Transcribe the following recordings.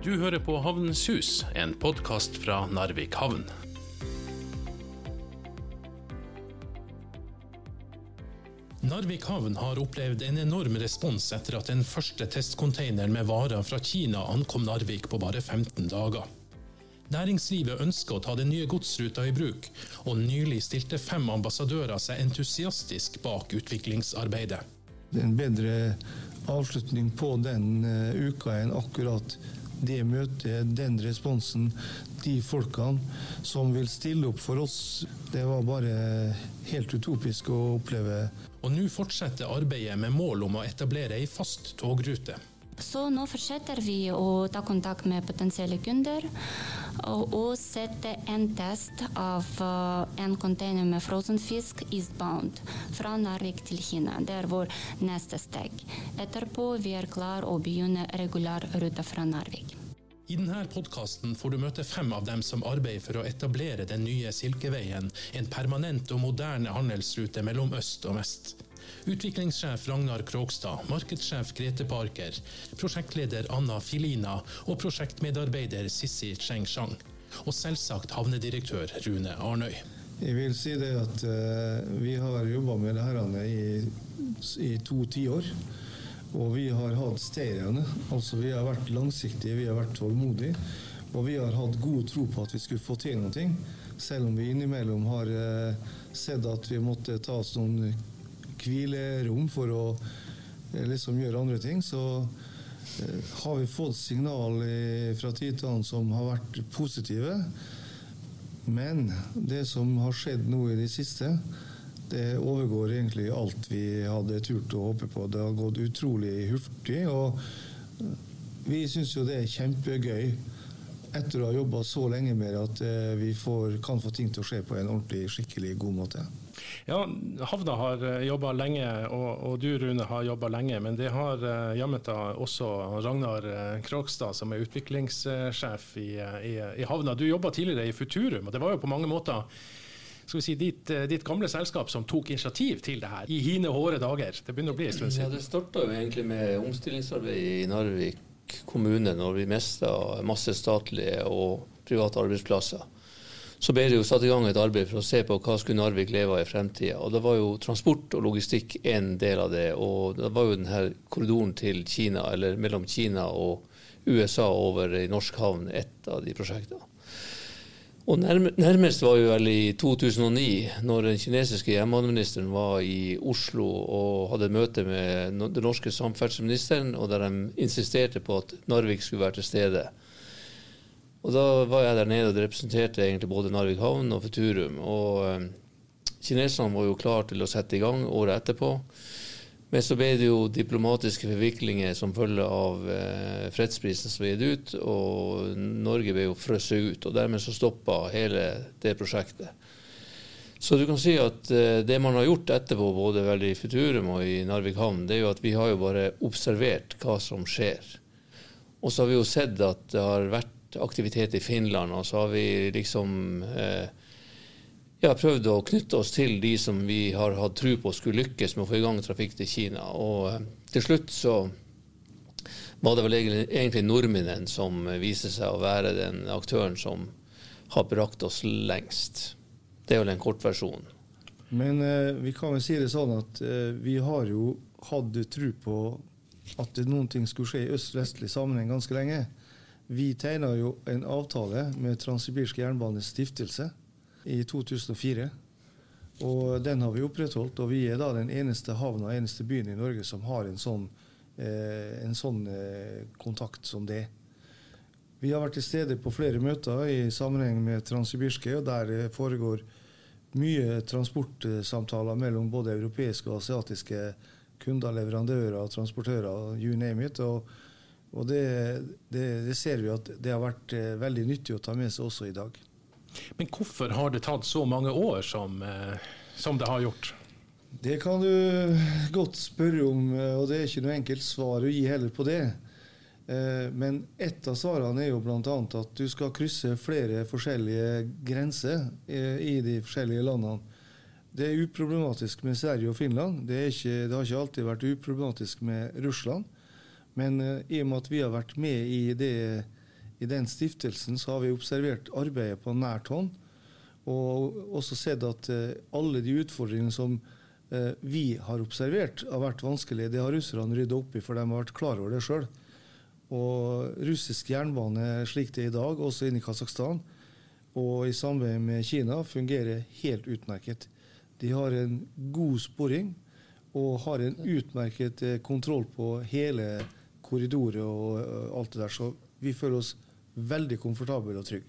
Du hører på Havnens hus, en podkast fra Narvik havn. Narvik havn har opplevd en enorm respons etter at den første testcontaineren med varer fra Kina ankom Narvik på bare 15 dager. Næringslivet ønsker å ta den nye godsruta i bruk, og nylig stilte fem ambassadører seg entusiastisk bak utviklingsarbeidet. Det er en bedre avslutning på den uh, uka enn akkurat det møtet, den responsen, de folkene som vil stille opp for oss. Det var bare helt utopisk å oppleve. Og nå fortsetter arbeidet med mål om å etablere ei fast togrute. Så nå fortsetter vi å ta kontakt med potensielle kunder og, sette en test av uh, en container med frozen fisk eastbound fra Narvik til Kina. Det er vår neste steg. Etterpå vi er klar å begynne regular rute fra Narvik. I denne podkasten får du møte fem av dem som arbeider for å etablere den nye Silkeveien, en permanent og moderne handelsrute mellom øst og vest. Utviklingssjef Ragnar Krogstad, markedssjef Grete Parker, prosjektleder Anna Filina og prosjektmedarbeider Sissi Cheng-Chang. Og selvsagt havnedirektør Rune Arnøy. Jeg vil si det at uh, vi har jobba med her i, i to tiår. Og vi har hatt stayerne. Altså vi har vært langsiktige, vi har vært tålmodige. Og vi har hatt god tro på at vi skulle få til noe. Selv om vi innimellom har uh, sett at vi måtte ta oss noen hvilerom for å uh, liksom gjøre andre ting, så har vi fått signal fra tid til annen som har vært positive. Men det som har skjedd nå i det siste, det overgår egentlig alt vi hadde turt å håpe på. Det har gått utrolig hurtig. Og vi syns jo det er kjempegøy etter å ha jobba så lenge med det, at vi får, kan få ting til å skje på en ordentlig, skikkelig god måte. Ja, Havna har jobba lenge, og, og, du Rune har jobba lenge. Men det har jammen også Ragnar Krogstad, som er utviklingssjef i, i, i Havna. Du jobba tidligere i Futurum, og det var jo på mange måter skal vi si, ditt, ditt, gamle selskap som tok initiativ til det her i hine hårde dager. Det begynner å bli en stund siden. Ja, Det starta jo egentlig med omstillingsarbeid i Narvik kommune når vi mista masse statlige og private arbeidsplasser. Så ble det jo satt i gang et arbeid for å se på hva skulle Narvik leve av i fremtida. Og da var jo transport og logistikk en del av det. Og det var jo denne korridoren til Kina, eller mellom Kina og USA over i norsk havn, et av de prosjektene. Og nærmest var jo vel i 2009, når den kinesiske jernbaneministeren var i Oslo og hadde møte med den norske samferdselsministeren, og der de insisterte på at Narvik skulle være til stede. Og Da var jeg der nede og representerte egentlig både Narvik havn og Futurum. Og kineserne var jo klare til å sette i gang året etterpå. Men så ble det jo diplomatiske forviklinger som følge av eh, fredsprisen som ble gitt ut, og Norge ble jo frosset ut. og Dermed så stoppa hele det prosjektet. Så du kan si at eh, det man har gjort etterpå, både vel i Futurum og i Narvik havn, det er jo at vi har jo bare observert hva som skjer. Og så har vi jo sett at det har vært aktivitet i Finland, og så har vi liksom eh, ja, prøvd å knytte oss til de som vi har hatt tro på skulle lykkes med å få i gang trafikk til Kina. Og eh, til slutt så var det vel egentlig nordmennene som viser seg å være den aktøren som har brakt oss lengst. Det er vel en kortversjon. Men eh, vi kan vel si det sånn at eh, vi har jo hatt tro på at noen ting skulle skje i øst-vestlig sammenheng ganske lenge. Vi tegna jo en avtale med Transsibirsk jernbanes stiftelse i 2004. Og den har vi opprettholdt, og vi er da den eneste havna, eneste byen i Norge som har en sånn, eh, en sånn eh, kontakt som det. Vi har vært til stede på flere møter i sammenheng med Transsibirske, og der foregår mye transportsamtaler mellom både europeiske og asiatiske kunder, leverandører, transportører, you name it. Og, og det, det, det, ser vi at det har vært eh, veldig nyttig å ta med seg også i dag. Men hvorfor har det tatt så mange år som, eh, som, det har gjort? Det kan du godt spørre om, eh, og det er ikke noe enkelt svar å gi heller på det. Eh, men ett av svarene er jo bl.a. at du skal krysse flere forskjellige grenser i de forskjellige landene. Det er uproblematisk med Sverige og Finland. Det, ikke, det har ikke alltid vært uproblematisk med Russland. Men i og med at vi har vært med i det I den stiftelsen så har vi observert arbeidet på nært hånd, og også sett at eh, alle de utfordringene som eh, vi har observert, har vært vanskelige. Det har russerne rydda opp i, for de har vært klar over det sjøl. Og russisk jernbane slik det er i dag, også inne i Kasakhstan, og i samarbeid med Kina, fungerer helt utmerket. De har en god sporing og har en utmerket eh, kontroll på hele korridoret og alt det der. Så vi føler oss veldig komfortabel og trygg.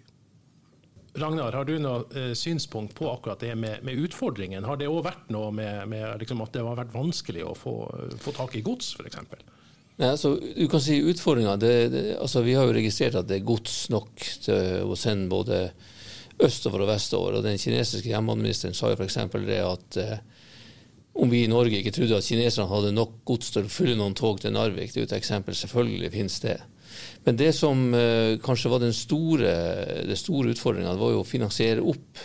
Ragnar, har du noe eh, synspunkt på akkurat det med, med utfordringen? Har det òg vært noe med, med liksom at det har vært vanskelig å få, få tak i gods, f.eks.? Ja, altså, du kan si utfordringa altså, Vi har jo registrert at det er gods nok til å sende både østover og vestover. og Den kinesiske jernbaneministeren sa jo f.eks. det at eh, om vi i Norge ikke trodde at kineserne hadde nok gods til å fylle noen tog til Narvik, det er jo et eksempel. Selvfølgelig finnes det. Men det som uh, kanskje var den store, det store utfordringa, var jo å finansiere opp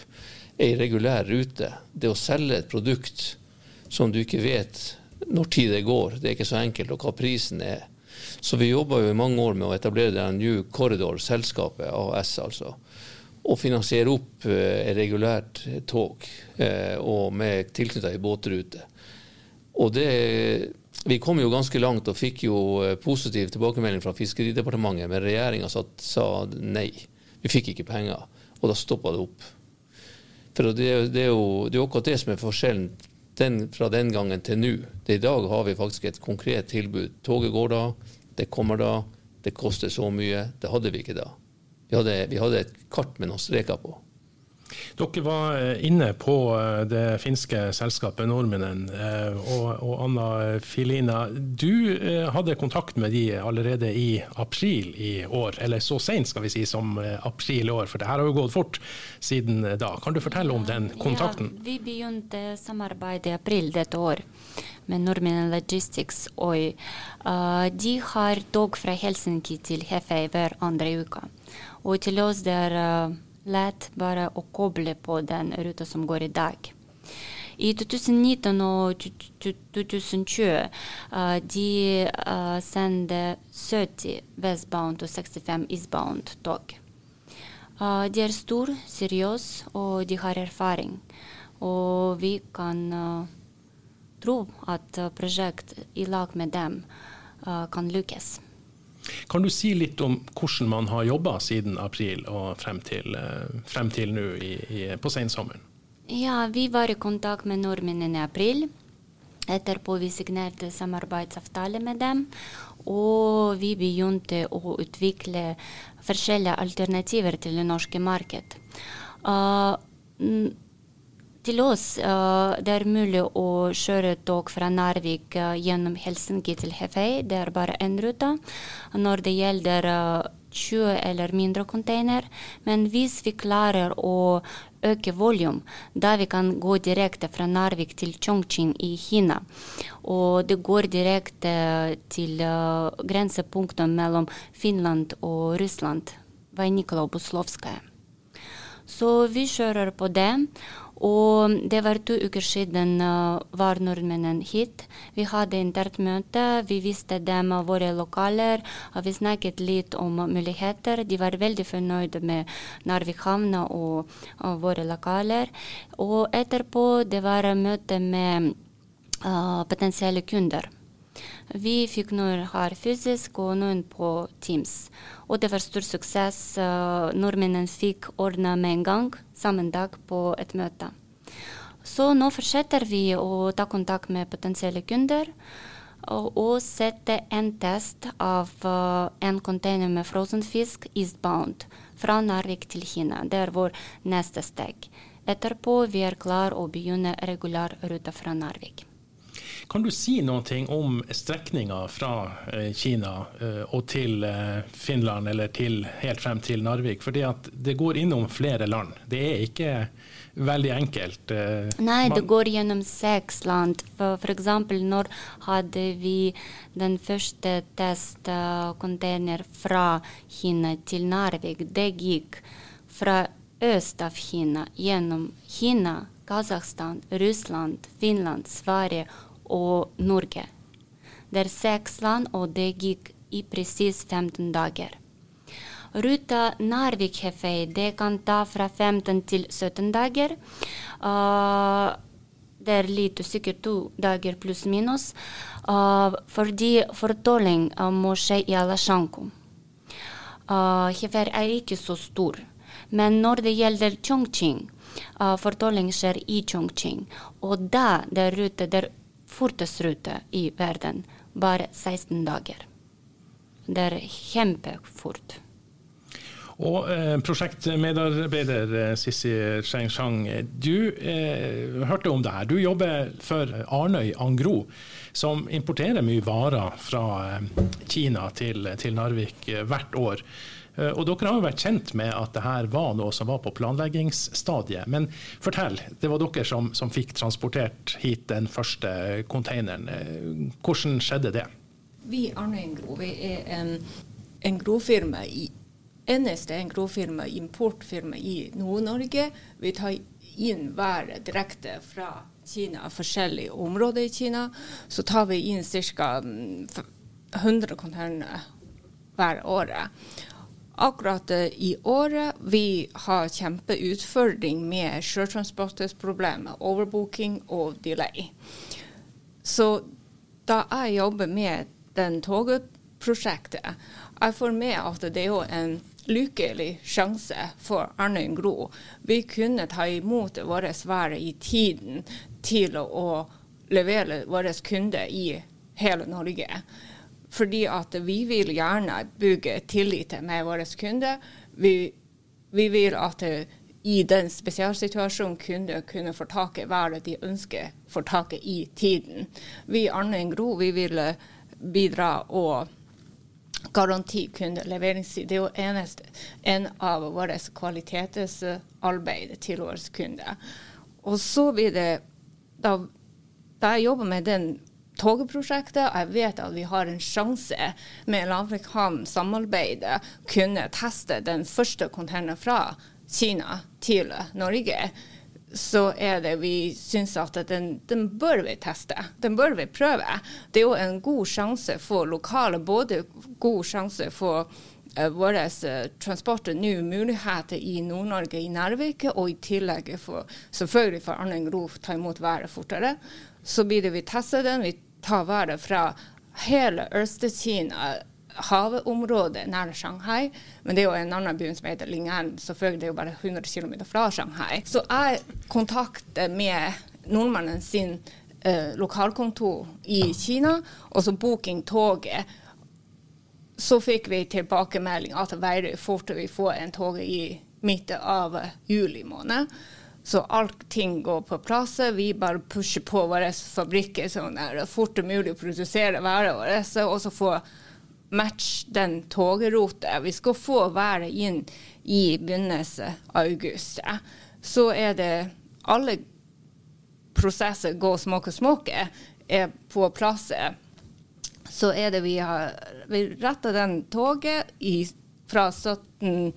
ei regulær rute. Det å selge et produkt som du ikke vet når tid det går. Det er ikke så enkelt, og hva prisen er. Så vi jobba jo i mange år med å etablere det New Corridor, selskapet AS altså. Og finansiere opp eh, regulært tog, eh, og med tilknytta ei båtrute. Og det vi kom jo ganske langt og fikk jo eh, positiv tilbakemelding fra Fiskeridepartementet, men regjeringa sa nei. Vi fikk ikke penger. Og da stoppa det opp. For det, det, er jo, det er akkurat det som er forskjellen den, fra den gangen til nå. I dag har vi faktisk et konkret tilbud. Toget går da, det kommer da, det koster så mye. Det hadde vi ikke da. Vi hadde, vi hadde et kart med noen streker på. Dere var eh, inne på eh, det finske selskapet Nordmenen eh, og, og, Anna Filina. Du hadde kontakt med de allerede i april i år, eller så sent skal vi si som april i år, for det her har jo gått fort siden da. Kan du fortelle om den kontakten? Ja, vi begynte samarbeidet i april dette år med Norminen Logistics. Og de har tog fra Helsinki til Hefei hver andre uke. Og til oss der lett bare å koble på den ruta som går i dag. I 2019 og 2020 uh, de uh, sendte 70 westbound og 65 eastbound tog. Uh, de er store, seriøse, og de har erfaring. Og vi kan uh, tro at prosjekt i lag med dem kan lykkes. Kan du si litt om hvordan man har jobba siden april og frem til, eh, frem til nå på sensommeren? Ja, vi var i kontakt med nordmennene i april. Etterpå vi signerte samarbeidsavtale med dem. Og vi begynte å utvikle forskjellige alternativer til det norske markedet. Uh, til oss uh, det er mulig å kjøre tog fra Narvik uh, gjennom Helsinki til Hefei. Det er bare én rute. Når det gjelder uh, 20 eller mindre container. Men hvis vi klarer å øke volum, da vi kan gå direkte fra Narvik til Chongqing i Kina. Og det går direkte til uh, grensepunktet mellom Finland og Russland. Vajnikla og Buslovskaja. Så vi kjører på det. Og det var to uker siden uh, var nordmennene hit. Vi hadde internt møte. Vi viste dem våre lokaler. Vi snakket litt om muligheter. De var veldig fornøyde med Narvik havn og, og, våre lokaler. Og etterpå det var møte med uh, potensielle kunder. Vi fikk noen her fysisk og noen på Teams. Og det var stor suksess. Uh, nordmennene fikk ordna med en gang, samme dag, på et møte. Så nå fortsetter vi å ta kontakt med potensielle kunder og, sette en test av uh, en container med frozen fisk eastbound fra Narvik til Kina. Det er vår neste steg. Etterpå vi er klar å begynne regular rute fra Narvik. Kan du si noe om strekninga fra eh, Kina eh, og til eh, Finland, eller til, helt frem til Narvik? Fordi at det går innom flere land. Det er ikke veldig enkelt. Nei, det går gjennom seks land. For, for eksempel når hadde vi den første testcontainer fra Kina til Narvik. Det gikk fra øst av Kina gjennom Kina, Kasakhstan, Russland, Finland, Sverige og Norge. Det er seks land, og det gikk i presis 15 dager. Ruta Narvik-Hefei det kan ta fra 15 til 17 dager. Uh, det er litt sikkert to dager pluss minus. Uh, fordi fortolling uh, må skje i Alashanko. Uh, Hefei er ikke så stor. Men når det gjelder Chongqing, uh, fortolling skjer i Chongqing. Og da det er rute, der er fortest rute i verden. Bare 16 dager. Det er kjempefort. Og eh, prosjektmedarbeider eh, Sissi Cheng du eh, hørte om det her. Du jobber for Arnøy Angro, som importerer mye varer fra eh, Kina til, til Narvik eh, hvert år. Eh, og Dere har jo vært kjent med at det her var noe som var på planleggingsstadiet. Men fortell, det var dere som, som fikk transportert hit den første containeren. Hvordan skjedde det? Vi Arne Engro vi er en, en grofirma i eneste engrosfirma, importfirma i Nord-Norge. Vi tar inn været direkte fra Kina, forskjellige områder i Kina. Så tar vi inn ca. 100 containere hver året. Akkurat eh, i året vi har kjempeutfordring med sjøtransportproblemer, overbooking og delay. Så da jeg jobber med den togprosjektet, jeg får med at det er jo en lykkelig sjanse for Arnøy Gro. Vi kunne ta imot våre varer i tiden til å levere våre kunder i hele Norge. Fordi at vi vil gjerne bygge tillit med våre kunder. Vi, vi vil at i den spesialsituasjonen kunder kunne få tak i hva de ønsker få tak i tiden. Vi i Arnøy Gro vi vil bidra og garanti kundeleveringstid. Det er jo eneste, en av våre kvalitetsarbeid til våre kunder. Og så blir det da, da jeg jobber med den togprosjektet, og jeg vet at vi har en sjanse med Lavrik havn samarbeidet kunne teste den første containeren fra Kina til Norge så er det vi syns at den, den, bør vi teste. Den bør vi prøve. Det er jo en god sjanse for lokale, både god sjanse for uh, vår uh, transport og nye muligheter i Nord-Norge, i Narvik, og i tillegg for selvfølgelig for Arne Gro ta imot været fortere. Så blir det vi tester den. Vi tar vare fra hele Øst-Kina havområdet nær Shanghai. Men det er jo en annen by som heter Ling'an. Selvfølgelig det jo bare 100 km fra Shanghai. Så jeg kontakter med nordmannen sin eh, lokalkontor i Kina, og så booking toget. Så fikk vi tilbakemelding at veier fort vi får en tog i midten av juli måned. Så allting går på plass. Vi bare pusher på våre fabrikker sånn det er fort mulig å produsere varene våre. Og så få match den togruta. Vi skal få været inn i begynnelsen av august. Så er det alle prosesser går småke småke, er på plass. Så er det vi har Vi retta den toget i, fra 17.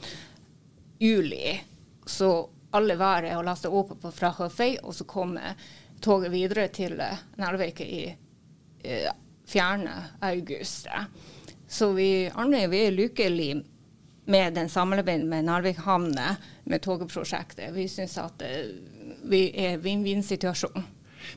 juli. Så alle varer er laste opp fra Høføy, og så kommer toget videre til Narvik i eh, 4. august. Så vi, Arne, vi er lykkelige med den samarbeidet med Narvik havne, med togprosjektet. Vi syns at eh, vi er vinn-vinn-situasjon.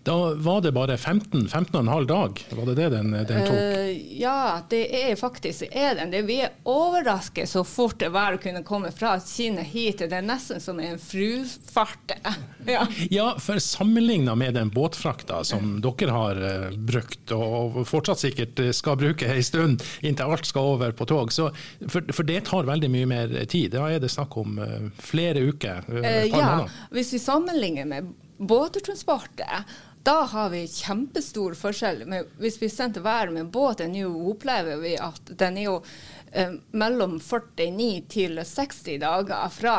Da var det bare 15 15,5 dag, var det det den, den tok? Uh, ja, det er faktisk er den. Det, vi er overrasket så fort det var å kunne komme fra Kina hit. Det er nesten som en frufart. ja. ja, for sammenligna med den båtfrakta som dere har uh, brukt, og fortsatt sikkert skal bruke en stund inntil alt skal over på tog, så, for, for, det tar veldig mye mer tid. Da er det snakk om uh, flere uker? ja, hvis vi sammenligner med båttransportet, da har vi kjempestor forskjell. Men hvis vi sendte været med båten, nå opplever vi at den er jo eh, mellom 49 til 60 dager fra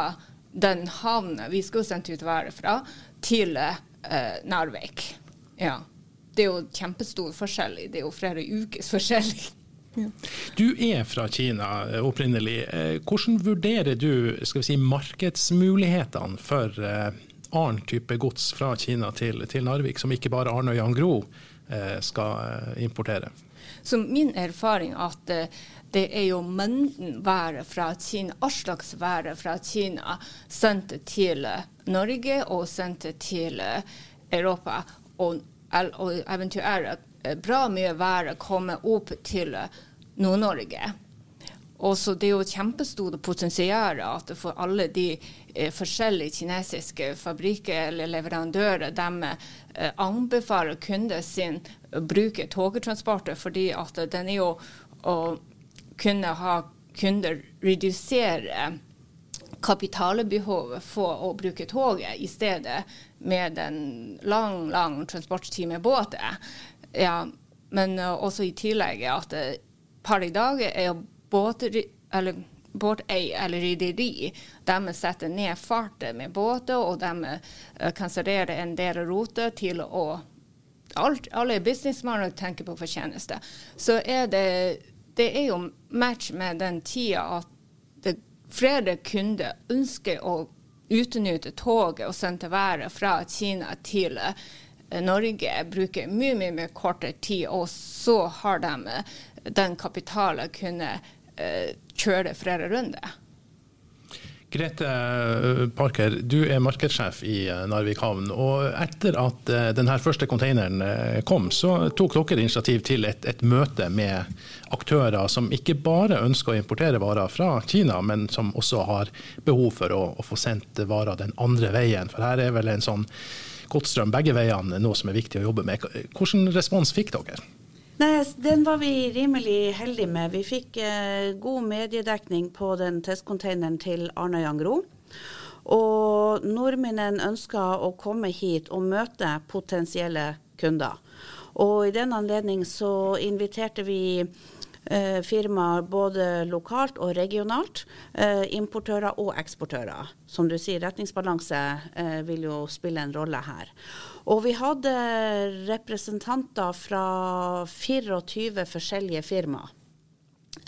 den havna vi skulle sendt ut været fra, til eh, Narvik. Ja. Det er jo kjempestor forskjell. Det er jo flere ukers forskjell. Ja. Du er fra Kina eh, opprinnelig. Eh, hvordan vurderer du si, markedsmulighetene for eh, annen type gods fra Kina til, til Narvik, som ikke bare Arnøy Angro eh, skal eh, importere? Så min erfaring er at uh, det er jo mengden varer fra Kina, all slags varer fra Kina, sendt til Norge og sendt til Europa. Og, og eventuelt bra mye varer kommer opp til Nord-Norge. Og så Det er jo kjempestore potensial for alle de eh, forskjellige kinesiske fabrikker eller leverandører. De eh, anbefaler kunden sin å bruke togtransporter, fordi at den er jo å kunne ha kunder redusere kapitalbehovet for å bruke toget i stedet med en lang, lang transporttid med båt. Ja, men uh, også i tillegg at par per i dag er båter, eller båtei eller rederi, de setter ned farten med båter, og de uh, kansellerer en del ruter til å alt, Alle businessmenn tenker på fortjeneste. Så er det, det er jo match med den tida at det, flere kunder ønsker å utnytte toget og sende været fra Kina til Norge, bruker mye, mye, mye kortere tid, og så har de den kapitalen kunne Eh, kjøre flere runder. Grete eh, Parker, du er markedssjef i eh, Narvik havn. og Etter at denne første containeren kom, så tok dere initiativ til et, et, møte med aktører som ikke bare ønsker å importere varer fra Kina, men som også har behov for å, å få sendt varer den andre veien. For her er vel en sånn godstrøm begge veiene noe som er viktig å jobbe med. Hvilken respons fikk dere? Nei, Den var vi rimelig heldige med. Vi fikk eh, god mediedekning på den testcontaineren til Arnøyan Jangro. Og nordmennene ønska å komme hit og møte potensielle kunder. Og i den anledning så inviterte vi eh, firmaer både lokalt og regionalt. Eh, importører og eksportører. Som du sier, retningsbalanse eh, vil jo spille en rolle her. Og vi hadde representanter fra 24 forskjellige firmaer.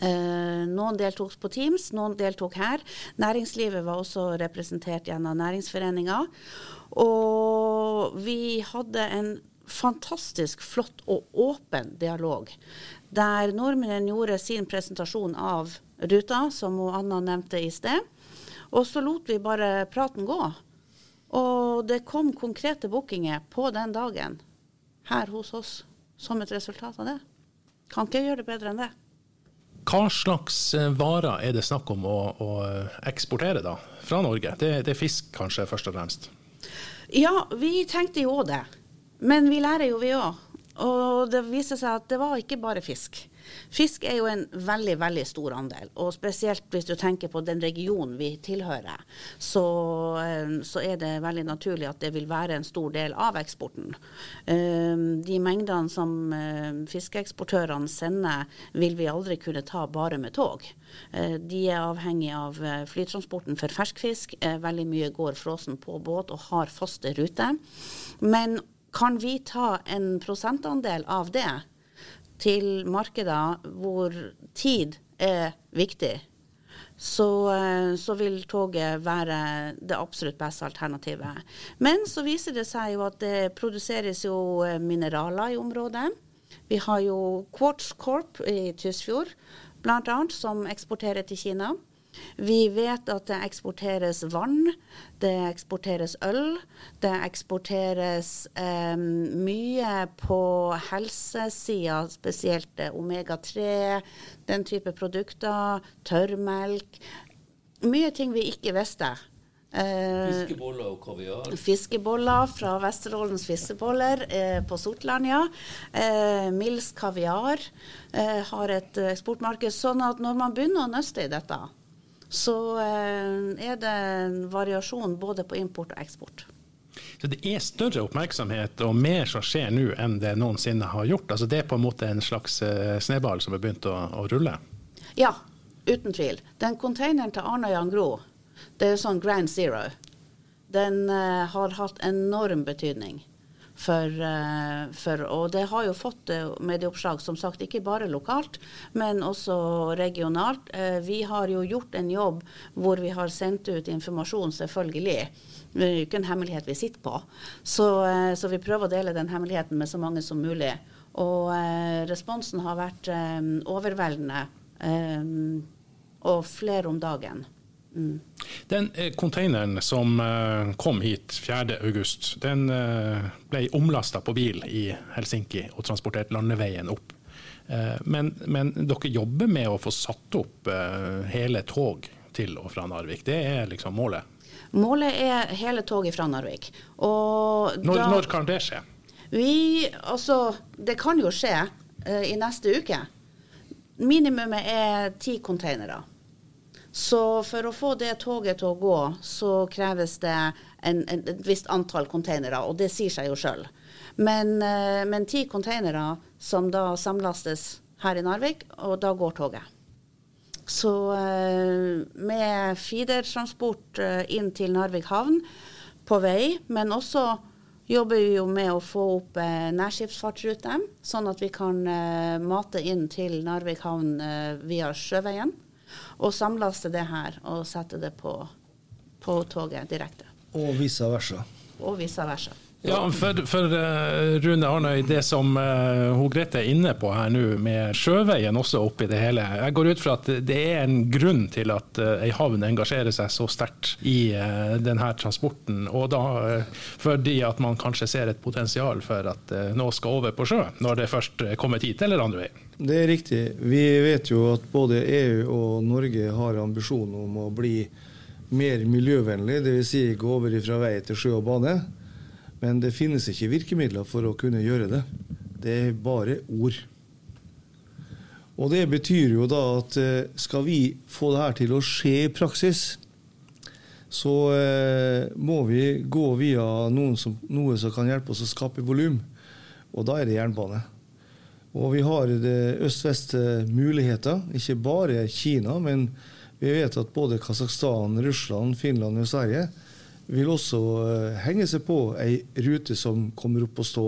Eh, noen deltok på Teams, noen deltok her. Næringslivet var også representert gjennom næringsforeninga. Og vi hadde en fantastisk flott og åpen dialog, der nordmennene gjorde sin presentasjon av ruta, som Anna nevnte i sted. Og så lot vi bare praten gå. Og det kom konkrete bookinger på den dagen her hos oss som et resultat av det. Kan ikke gjøre det bedre enn det. Hva slags eh, varer er det snakk om å, å eksportere da, fra Norge? Det, det, er fisk kanskje, først og fremst? Ja, vi tenkte jo det. Men vi lærer jo, vi òg. Og det viste seg at det var ikke bare fisk. Fisk er jo en veldig, veldig stor andel. Og spesielt hvis du tenker på den regionen vi tilhører, så, eh, så, er det veldig naturlig at det vil være en stor del av eksporten. Eh, de mengdene som eh, fiskeeksportørene sender, vil vi aldri kunne ta bare med tog. De er avhengig av flytransporten for ferskfisk. Veldig mye går frossen på båt og har faste ruter. Men kan vi ta en prosentandel av det? Til markeder hvor tid er viktig, så, eh, så, vil toget være det absolutt beste alternativet. Men så viser det seg jo at det produseres jo eh, mineraler i området. Vi har jo Quartz Corp i Tysfjord bl.a. som eksporterer til Kina. Vi vet at det eksporteres vann, det eksporteres øl. Det eksporteres eh, mye på helsesida, spesielt omega-3, den type produkter. Tørrmelk. Mye ting vi ikke visste. Eh, fiskeboller og kaviar? Fiskeboller fra Vesterålens fiskeboller eh, på Sortland, ja. Eh, Mills kaviar eh, har et eksportmarked. Sånn at når man begynner å nøste i dette, så eh, er det en variasjon både på import og eksport. Så det er større oppmerksomhet og mer som skjer nå enn det noensinne har gjort? Altså det er på en måte en slags eh, snøball som har begynt å, å, rulle? Ja, uten tvil. Den containeren til Arna Jan Gro, det er sånn grand zero. Den uh, har hatt enorm betydning For, eh, for, og det har jo fått eh, medieoppslag, som sagt, ikke bare lokalt, men også regionalt. Eh, vi har jo gjort en jobb hvor vi har sendt ut informasjon, selvfølgelig. Det er jo ikke en hemmelighet vi sitter på. Så, så, vi prøver å dele den hemmeligheten med så mange som mulig. Og responsen har vært overveldende. Og flere om dagen. Mm. Den containeren som uh, kom hit 4.8, den uh, ble omlasta på bil i Helsinki og transportert landeveien opp. Men, men, dere jobber med å få satt opp hele tog til og fra Narvik. Det er liksom målet? Målet er hele toget fra Narvik. Når, da, når, kan det skje? Vi, altså, det kan jo skje i neste uke. Minimumet er ti containere. Så for å få det toget til å gå, så kreves det en, en, et visst antall containere, og det sier seg jo sjøl. Men, eh, men ti containere som da samlastes her i Narvik, og da går toget. Så eh, med feedertransport eh, inn til Narvik havn på vei, men også jobber vi jo med å få opp nærskipsfartsruter, sånn at vi kan mate inn til Narvik havn via sjøveien og samlaste det her og sette det på, på toget direkte. Og vice versa. Og vice versa. Ja, for, for uh, Rune Arnøy, det som uh, hun Grete er inne på her nå, med sjøveien også oppi det hele. Jeg går ut fra at det er en grunn til at uh, ei havn engasjerer seg så sterkt i uh, denne transporten. Og da fordi at man kanskje ser et potensial for at noe skal over på sjø, når det først kommer hit, eller andre vei. Det er riktig. Vi vet jo at både EU og Norge har ambisjon om å bli mer miljøvennlig, dvs. Si gå over fra vei til sjø og bane. Men det finnes ikke virkemidler for å kunne gjøre det. Det er bare ord. Og det betyr jo da at eh, skal vi få det her til å skje i praksis, så eh, må vi gå via som, noe som kan hjelpe oss å skape volum. Og da er det jernbane. Og vi har øst-vest muligheter, ikke bare Kina, men vi vet at både Kasakhstan, Russland, Finland og Sverige vil også eh, henge seg på ei rute som kommer opp å stå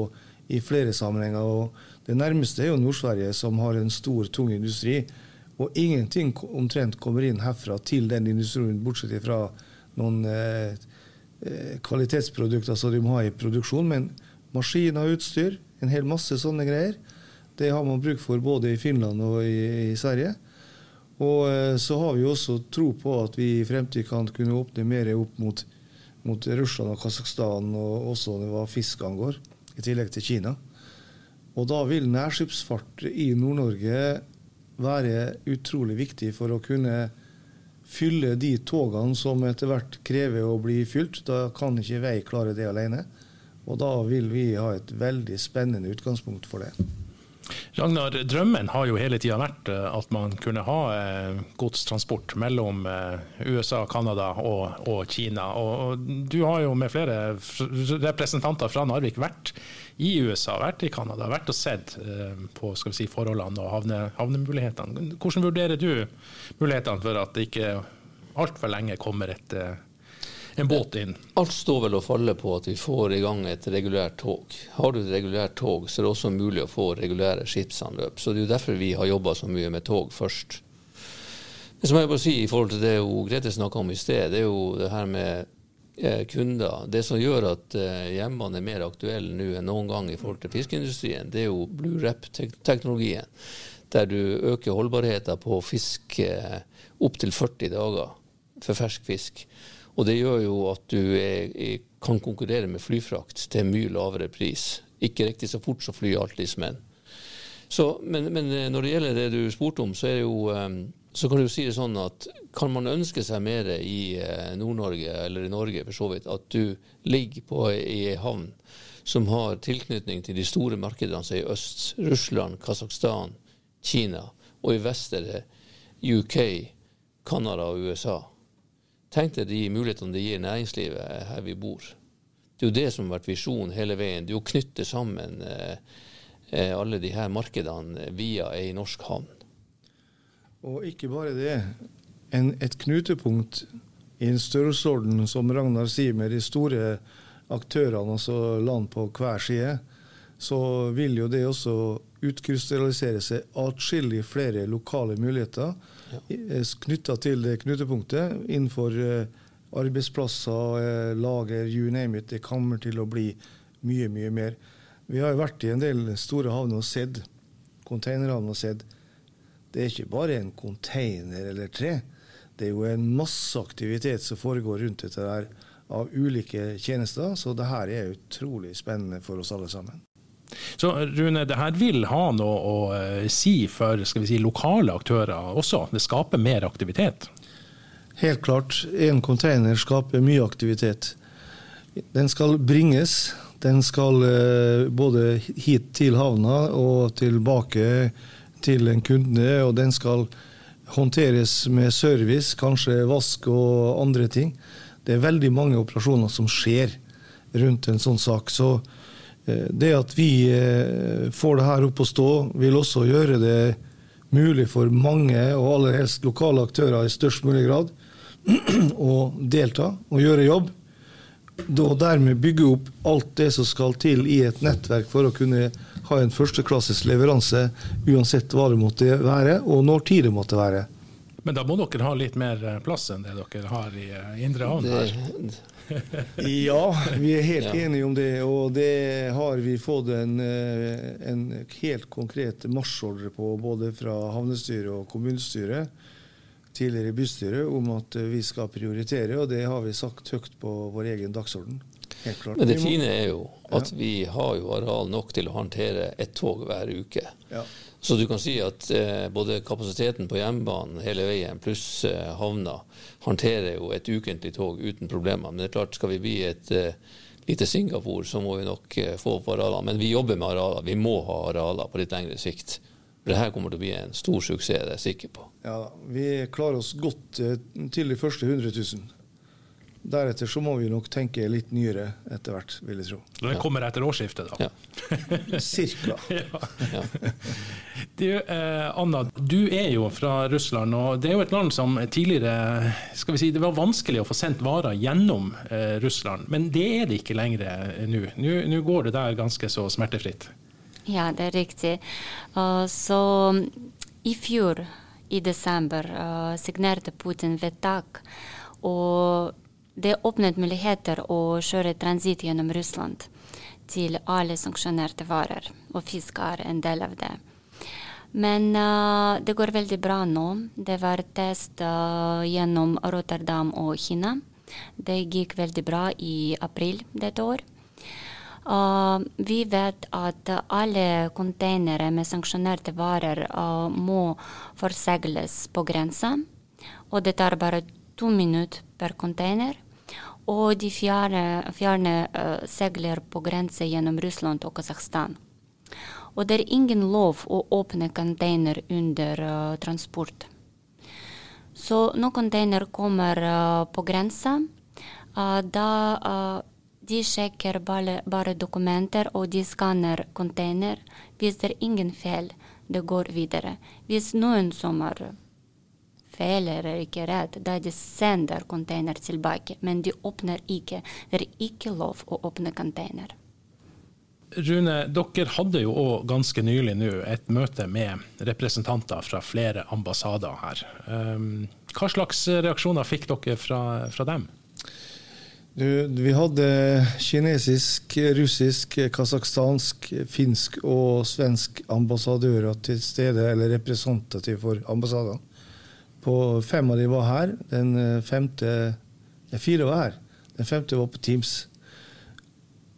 i flere sammenhenger. Og det nærmeste er jo Nord-Sverige, som har en stor, tung industri. Og ingenting omtrent kommer inn herfra til den industrien, bortsett fra noen eh, eh, kvalitetsprodukter som de må ha i produksjon. Men maskiner og utstyr, en hel masse sånne greier. Det har man bruk for både i Finland og i, i Sverige. Og eh, så har vi også tro på at vi i fremtid kan kunne åpne mer opp mot, mot Russland og Kasakhstan, og også hva fisk angår, i tillegg til Kina. Og da vil nærskipsfart i Nord-Norge være utrolig viktig for å kunne fylle de togene som etter hvert krever å bli fylt. Da kan ikke vei klare det alene. Og da vil vi ha et veldig spennende utgangspunkt for det. Ragnar, drømmen har jo hele tida vært eh, at man kunne ha eh, godstransport mellom eh, USA, Canada og, og, Kina. Og, du har jo med flere representanter fra Narvik vært i USA, vært i Canada, vært og sett på si, forholdene og havne, havnemulighetene. Hvordan vurderer du mulighetene for at det ikke altfor lenge kommer et en båt inn. Alt står vel og faller på at vi får i gang et regulært tog. Har du et regulært tog, så er det også mulig å få regulære skipsanløp. Så det er jo derfor vi har jobba så mye med tog først. Men så må jeg bare si i forhold til det Grete snakka om i sted, det er jo det her med eh, kunder. Det som gjør at hjemmene er mer aktuelle nå enn noen gang i forhold til fiskeindustrien, det er jo Blue Rep-teknologien. Der du øker holdbarheten på fisk eh, opptil 40 dager for fersk fisk. Og det gjør jo at du er, er, kan konkurrere med flyfrakt til mye lavere pris. Ikke riktig så fort som fly alltid, men. Så, men, men eh, når det gjelder det du spurte om, så, jo, eh, så kan du si det sånn at kan man ønske seg mer i eh, Nord-Norge, eller i Norge for så vidt, at du ligger på ei havn som har tilknytning til de store markedene som er i øst, Russland, Kasakhstan, Kina, og i vest er det UK, Canada og USA. Tenk deg de mulighetene det gir næringslivet her vi bor. Det er jo det som har vært visjonen hele veien. Det er å knytte sammen eh, eh, alle de her markedene via ei norsk havn. Og ikke bare det. En, et knutepunkt i en størrelsesorden, som Ragnar sier, med de store aktørene, altså land på hver side, så vil jo det også utkrystallisere seg atskillig flere lokale muligheter ja. knytta til det knutepunktet innenfor arbeidsplasser, lager, you name it. Det kommer til å bli mye, mye mer. Vi har jo vært i en del store havner og sett, containerhavner og sett. Det er ikke bare en container eller tre. Det er jo en masse aktivitet som foregår rundt dette der av ulike tjenester. Så det her er utrolig spennende for oss alle sammen. Så Rune, det her vil ha noe å uh, si for si, lokale aktører også? Det skaper mer aktivitet? Helt klart. En container skaper mye aktivitet. Den skal bringes. Den skal uh, både hit til havna og tilbake til en kunde. Og den skal håndteres med service, kanskje vask og andre ting. Det er veldig mange operasjoner som skjer rundt en sånn sak. Så eh, det at vi eh, får det her opp å stå, vil også gjøre det mulig for mange, og aller helst lokale aktører i størst mulig grad, å delta og gjøre jobb. Og dermed bygge opp alt det som skal til i et nettverk for å kunne ha en førsteklasses leveranse uansett hva det måtte være, og når tid det måtte være. Men da må dere ha litt mer eh, plass enn det dere har i eh, Indre havn her? ja, vi er helt ja. enige om det. Og det har vi fått en, eh, en helt konkret marsjordre på både fra havnestyret og kommunestyret tidligere bystyret om at vi skal prioritere, og det har vi sagt høyt på vår egen dagsorden. Men det fine er jo at ja. vi har jo areal nok til å håndtere ett tog hver uke. Ja. Så du kan si at eh, både kapasiteten på jernbanen hele veien pluss eh, havna håndterer jo et ukentlig tog uten problemer. Men det er klart, skal vi bli et eh, lite Singapore, så må vi nok eh, få opp arealer. Men vi jobber med arealer. Vi må ha arealer på litt lengre sikt. For det her kommer til å bli en stor suksess, det er jeg sikker på. Ja, Vi klarer oss godt eh, til de første 100 000. Deretter så må vi nok tenke litt nyere etter hvert, vil jeg tro. Det kommer etter årsskiftet, da? Ja. Cirka. ja. Du, eh, Anna, du er jo fra Russland, og det er jo et land som tidligere skal vi si, Det var vanskelig å få sendt varer gjennom eh, Russland, men det er det ikke lenger eh, nå. Nå går det der ganske så smertefritt. Ja, det er riktig. Uh, så i fjor, i desember, uh, signerte Putin vedtak. Og det åpnet muligheter å kjøre transitt gjennom Russland til alle sanksjonerte varer, og fisk er en del av det. Men uh, det går veldig bra nå. Det var test uh, gjennom Rotterdam og Kina. Det gikk veldig bra i april dette år. Uh, vi vet at alle containere med sanksjonerte varer må forsegles på grensa. Og det tar bare to minutter per container. Og de fjerne, fjerne uh, segler på grense gjennom Russland og Kasakhstan. Og det er ingen lov å åpne container under uh, transport. Så når container kommer uh, på grensa, da de sjekker bare, bare, dokumenter, og de skanner container. Hvis det er ingen feil, det går videre. Hvis noen som er feil er ikke rett, da de sender container tilbake. Men de åpner ikke. Det er ikke lov å åpne container. Rune, dere hadde jo òg ganske nylig nå et møte med representanter fra flere ambassader her. Um, hva slags reaksjoner fikk dere fra, fra dem? Du, vi hadde kinesisk, russisk, kasakhstansk, finsk og svensk ambassadører til stede, eller representativ for ambassadene. På fem av de var her. Den eh, femte ja, Fire var her. Den femte var på Teams.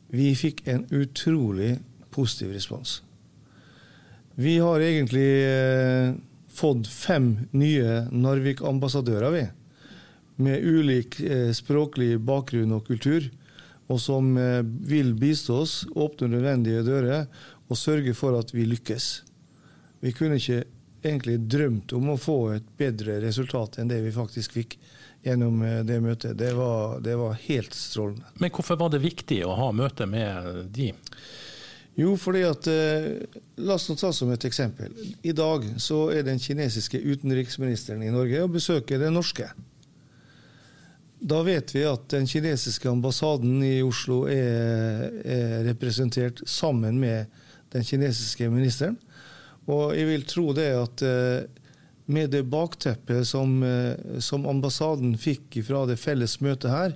Vi fikk en utrolig positiv respons. Vi har egentlig eh, fått fem nye Narvik-ambassadører, vi. Med ulik eh, språklig bakgrunn og kultur. Og som eh, vil bistå oss, åpne nødvendige dører og sørge for at vi lykkes. Vi kunne ikke egentlig drømt om å få et bedre resultat enn det vi faktisk fikk gjennom eh, det møtet. Det var, det var helt strålende. Men hvorfor var det viktig å ha møte med de? Jo, fordi at eh, La oss ta som et eksempel. I dag så er den kinesiske utenriksministeren i Norge og besøker den norske. Da vet vi at den kinesiske ambassaden i Oslo er, er representert sammen med den kinesiske ministeren. Og jeg vil tro det at eh, med det bakteppet som, eh, som ambassaden fikk fra det felles møtet her,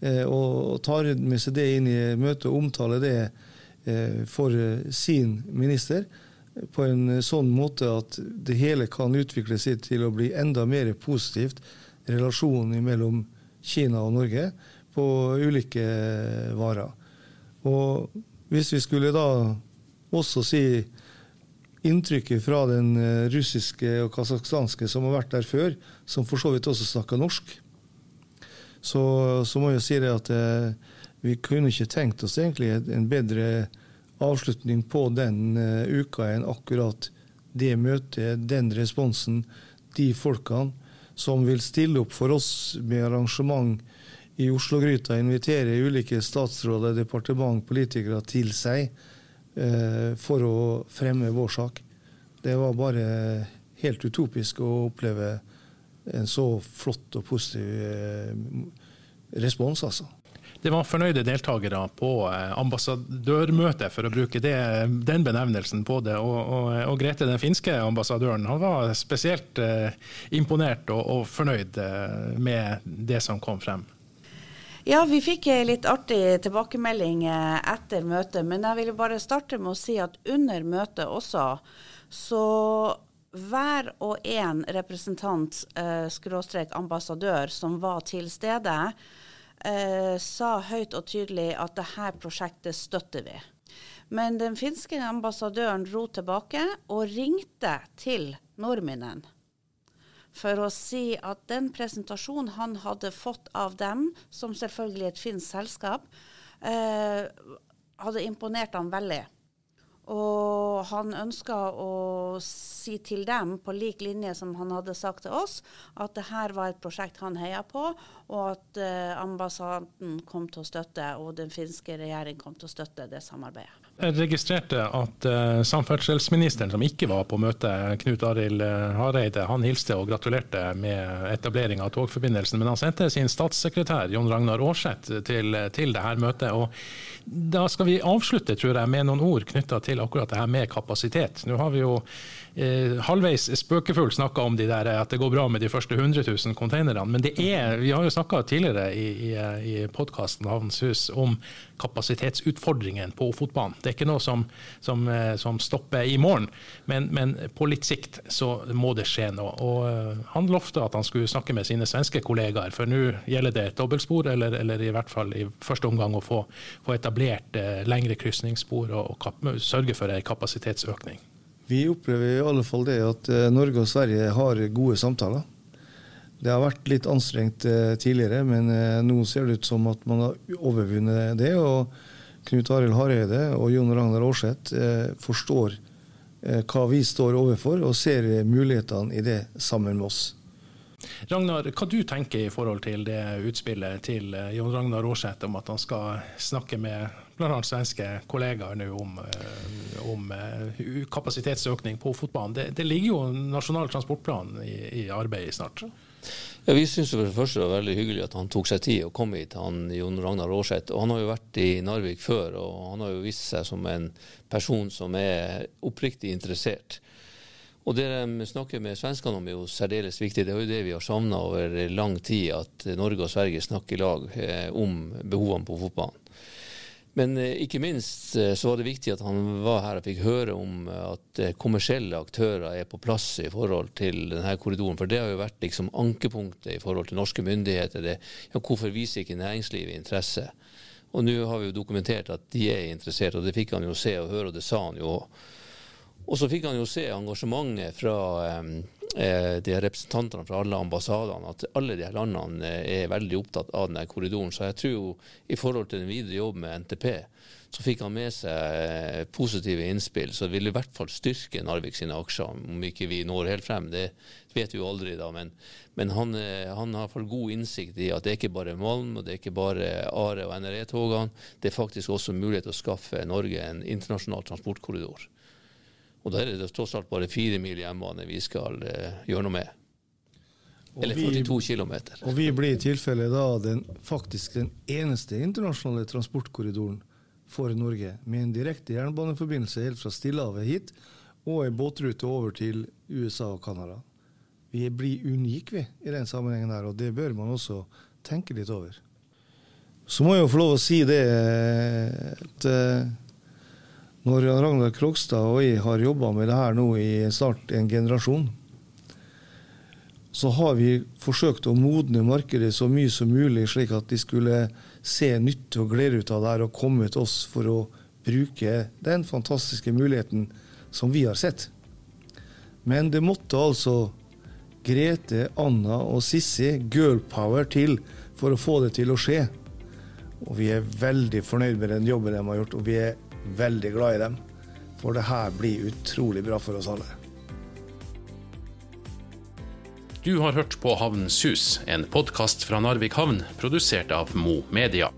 eh, og tar med seg det inn i møtet og omtaler det for sin minister, på en sånn måte at det hele kan utvikle seg til å bli enda mer positivt, relasjonen mellom Kina og Norge, på ulike varer. Og hvis vi skulle da også si inntrykket fra den eh, russiske og kasakhstanske som har vært der før, som for så vidt også snakker norsk, så, så, må jeg si det at eh, vi kunne ikke tenkt oss egentlig en bedre avslutning på den uh, uka enn akkurat det møtet, den responsen, de folkene som vil stille opp for oss med arrangement i Oslo-gryta, invitere ulike statsråder, departement, politikere til seg Eh, for å fremme vår sak. Det var bare helt utopisk å oppleve en så flott og positiv eh, respons, altså. Det var fornøyde deltakere på eh, ambassadørmøtet, for å bruke det, den benevnelsen på det. Og, og, og, Grete, den finske ambassadøren, han var spesielt eh, imponert og, og, fornøyd med det som kom frem. Ja, vi fikk litt artig tilbakemelding eh, etter møtet. Men jeg vil bare starte med å si at under møtet også, så hver og en representant, eh, skråstrek ambassadør, som var til stede, eh, sa høyt og tydelig at dette prosjektet støtter vi. Men den finske ambassadøren dro tilbake og ringte til nordmennene for å si at den presentasjonen han hadde fått av dem, som selvfølgelig et finsk selskap, eh, hadde imponert ham veldig. Og han ønska å si til dem, på lik linje som han hadde sagt til oss, at det her var et prosjekt han heia på, og at eh, ambassaden kom til å støtte, og den finske regjering kom til å støtte det samarbeidet. Jeg registrerte at uh, samferdselsministeren som ikke var på møtet, Knut Arild eh, Hareide, han hilste og gratulerte med etablering av togforbindelsen. Men han sendte sin statssekretær Jon Ragnar Aarseth til, til dette møtet. og Da skal vi avslutte tror jeg, med noen ord knytta til akkurat det her med kapasitet. Nå har vi jo eh, halvveis spøkefullt snakka om de der, at det går bra med de første 100 000 containerne. Men det er, vi har jo snakka tidligere i, i, i podkasten Havnens Hus om kapasitetsutfordringen på Ofotbanen. Det er ikke noe som, som, eh, som stopper i morgen, men, men, på litt sikt så må det skje noe. Og uh, Han lovte at han skulle snakke med sine svenske kollegaer, for nå gjelder det et dobbeltspor, eller, eller, i hvert fall i første omgang å få, få etablert eh, lengre krysningsspor og, og sørge for en kapasitetsøkning. Vi opplever i alle fall det at eh, Norge og Sverige har gode samtaler. Det har vært litt anstrengt eh, tidligere, men eh, nå ser det ut som at man har overvunnet det. Og Knut Arild Hareide og Jon Ragnar Aarseth forstår hva vi står overfor, og ser mulighetene i det sammen med oss. Ragnar, hva du tenker i forhold til det utspillet til Jon Ragnar Aarseth om at han skal snakke med bl.a. svenske kollegaer nå om, eh, om, eh, kapasitetsøkning på fotballen. Det, det, ligger jo Nasjonal transportplan i, i arbeidet snart. Ja, Vi syns det første var veldig hyggelig at han tok seg tid og kom hit, han Jon Ragnar Aarseth. Han har jo vært i Narvik før, og han har jo vist seg som en person som er oppriktig interessert. Og Det de snakker med svenskene om er jo særdeles viktig. Det er jo det vi har savna over lang tid, at Norge og Sverige snakker i lag eh, om behovene på fotballen. Men eh, ikke minst eh, så var det viktig at han var her og fikk høre om eh, at kommersielle aktører er på plass i forhold til denne korridoren. For det har jo vært liksom ankepunktet i forhold til norske myndigheter. Det, ja, hvorfor viser ikke næringslivet interesse? Og nå har vi jo dokumentert at de er interessert, og det fikk han jo se og høre, og det sa han jo òg. Og så fikk han jo se engasjementet fra eh, de representantene fra alle ambassadene, at alle de her landene eh, er veldig opptatt av denne korridoren. Så jeg tror jo i forhold til den videre jobb med NTP, så fikk han med seg eh, positive innspill. Så det vil i hvert fall styrke Narvik sine aksjer. Om ikke vi når helt frem, det vet vi jo aldri da. Men, men han, eh, han, har fall god innsikt i at det er ikke bare Malm, og det er ikke bare Are og NRE-togene. Det er faktisk også mulighet til å skaffe Norge en internasjonal transportkorridor. Og der er det tross alt bare fire mil jernbane vi skal eh, gjøre noe med. Eller 42 km. Og vi blir i tilfelle da den, faktisk den eneste internasjonale transportkorridoren for Norge, med en direkte jernbaneforbindelse helt fra Stillehavet hit, og en båtrute over til USA og Canada. Vi blir unike vi, i den sammenhengen her, og det bør man også tenke litt over. Så må jeg jo få lov å si det at eh, når Ragnar Krogstad og jeg har jobba med det her nå i snart en generasjon, så har vi forsøkt å modne markedet så mye som mulig, slik at de skulle se nytte og glede ut av det her og komme til oss for å bruke den fantastiske muligheten som vi har sett. Men det måtte altså Grete, Anna og Sissi girlpower til for å få det til å skje. Og vi er veldig fornøyd med den jobben de har gjort, og vi er veldig glad i dem. For det her blir utrolig bra for oss alle. Du har hørt på Havnens hus, en podkast fra Narvik havn, produsert av Mo Media.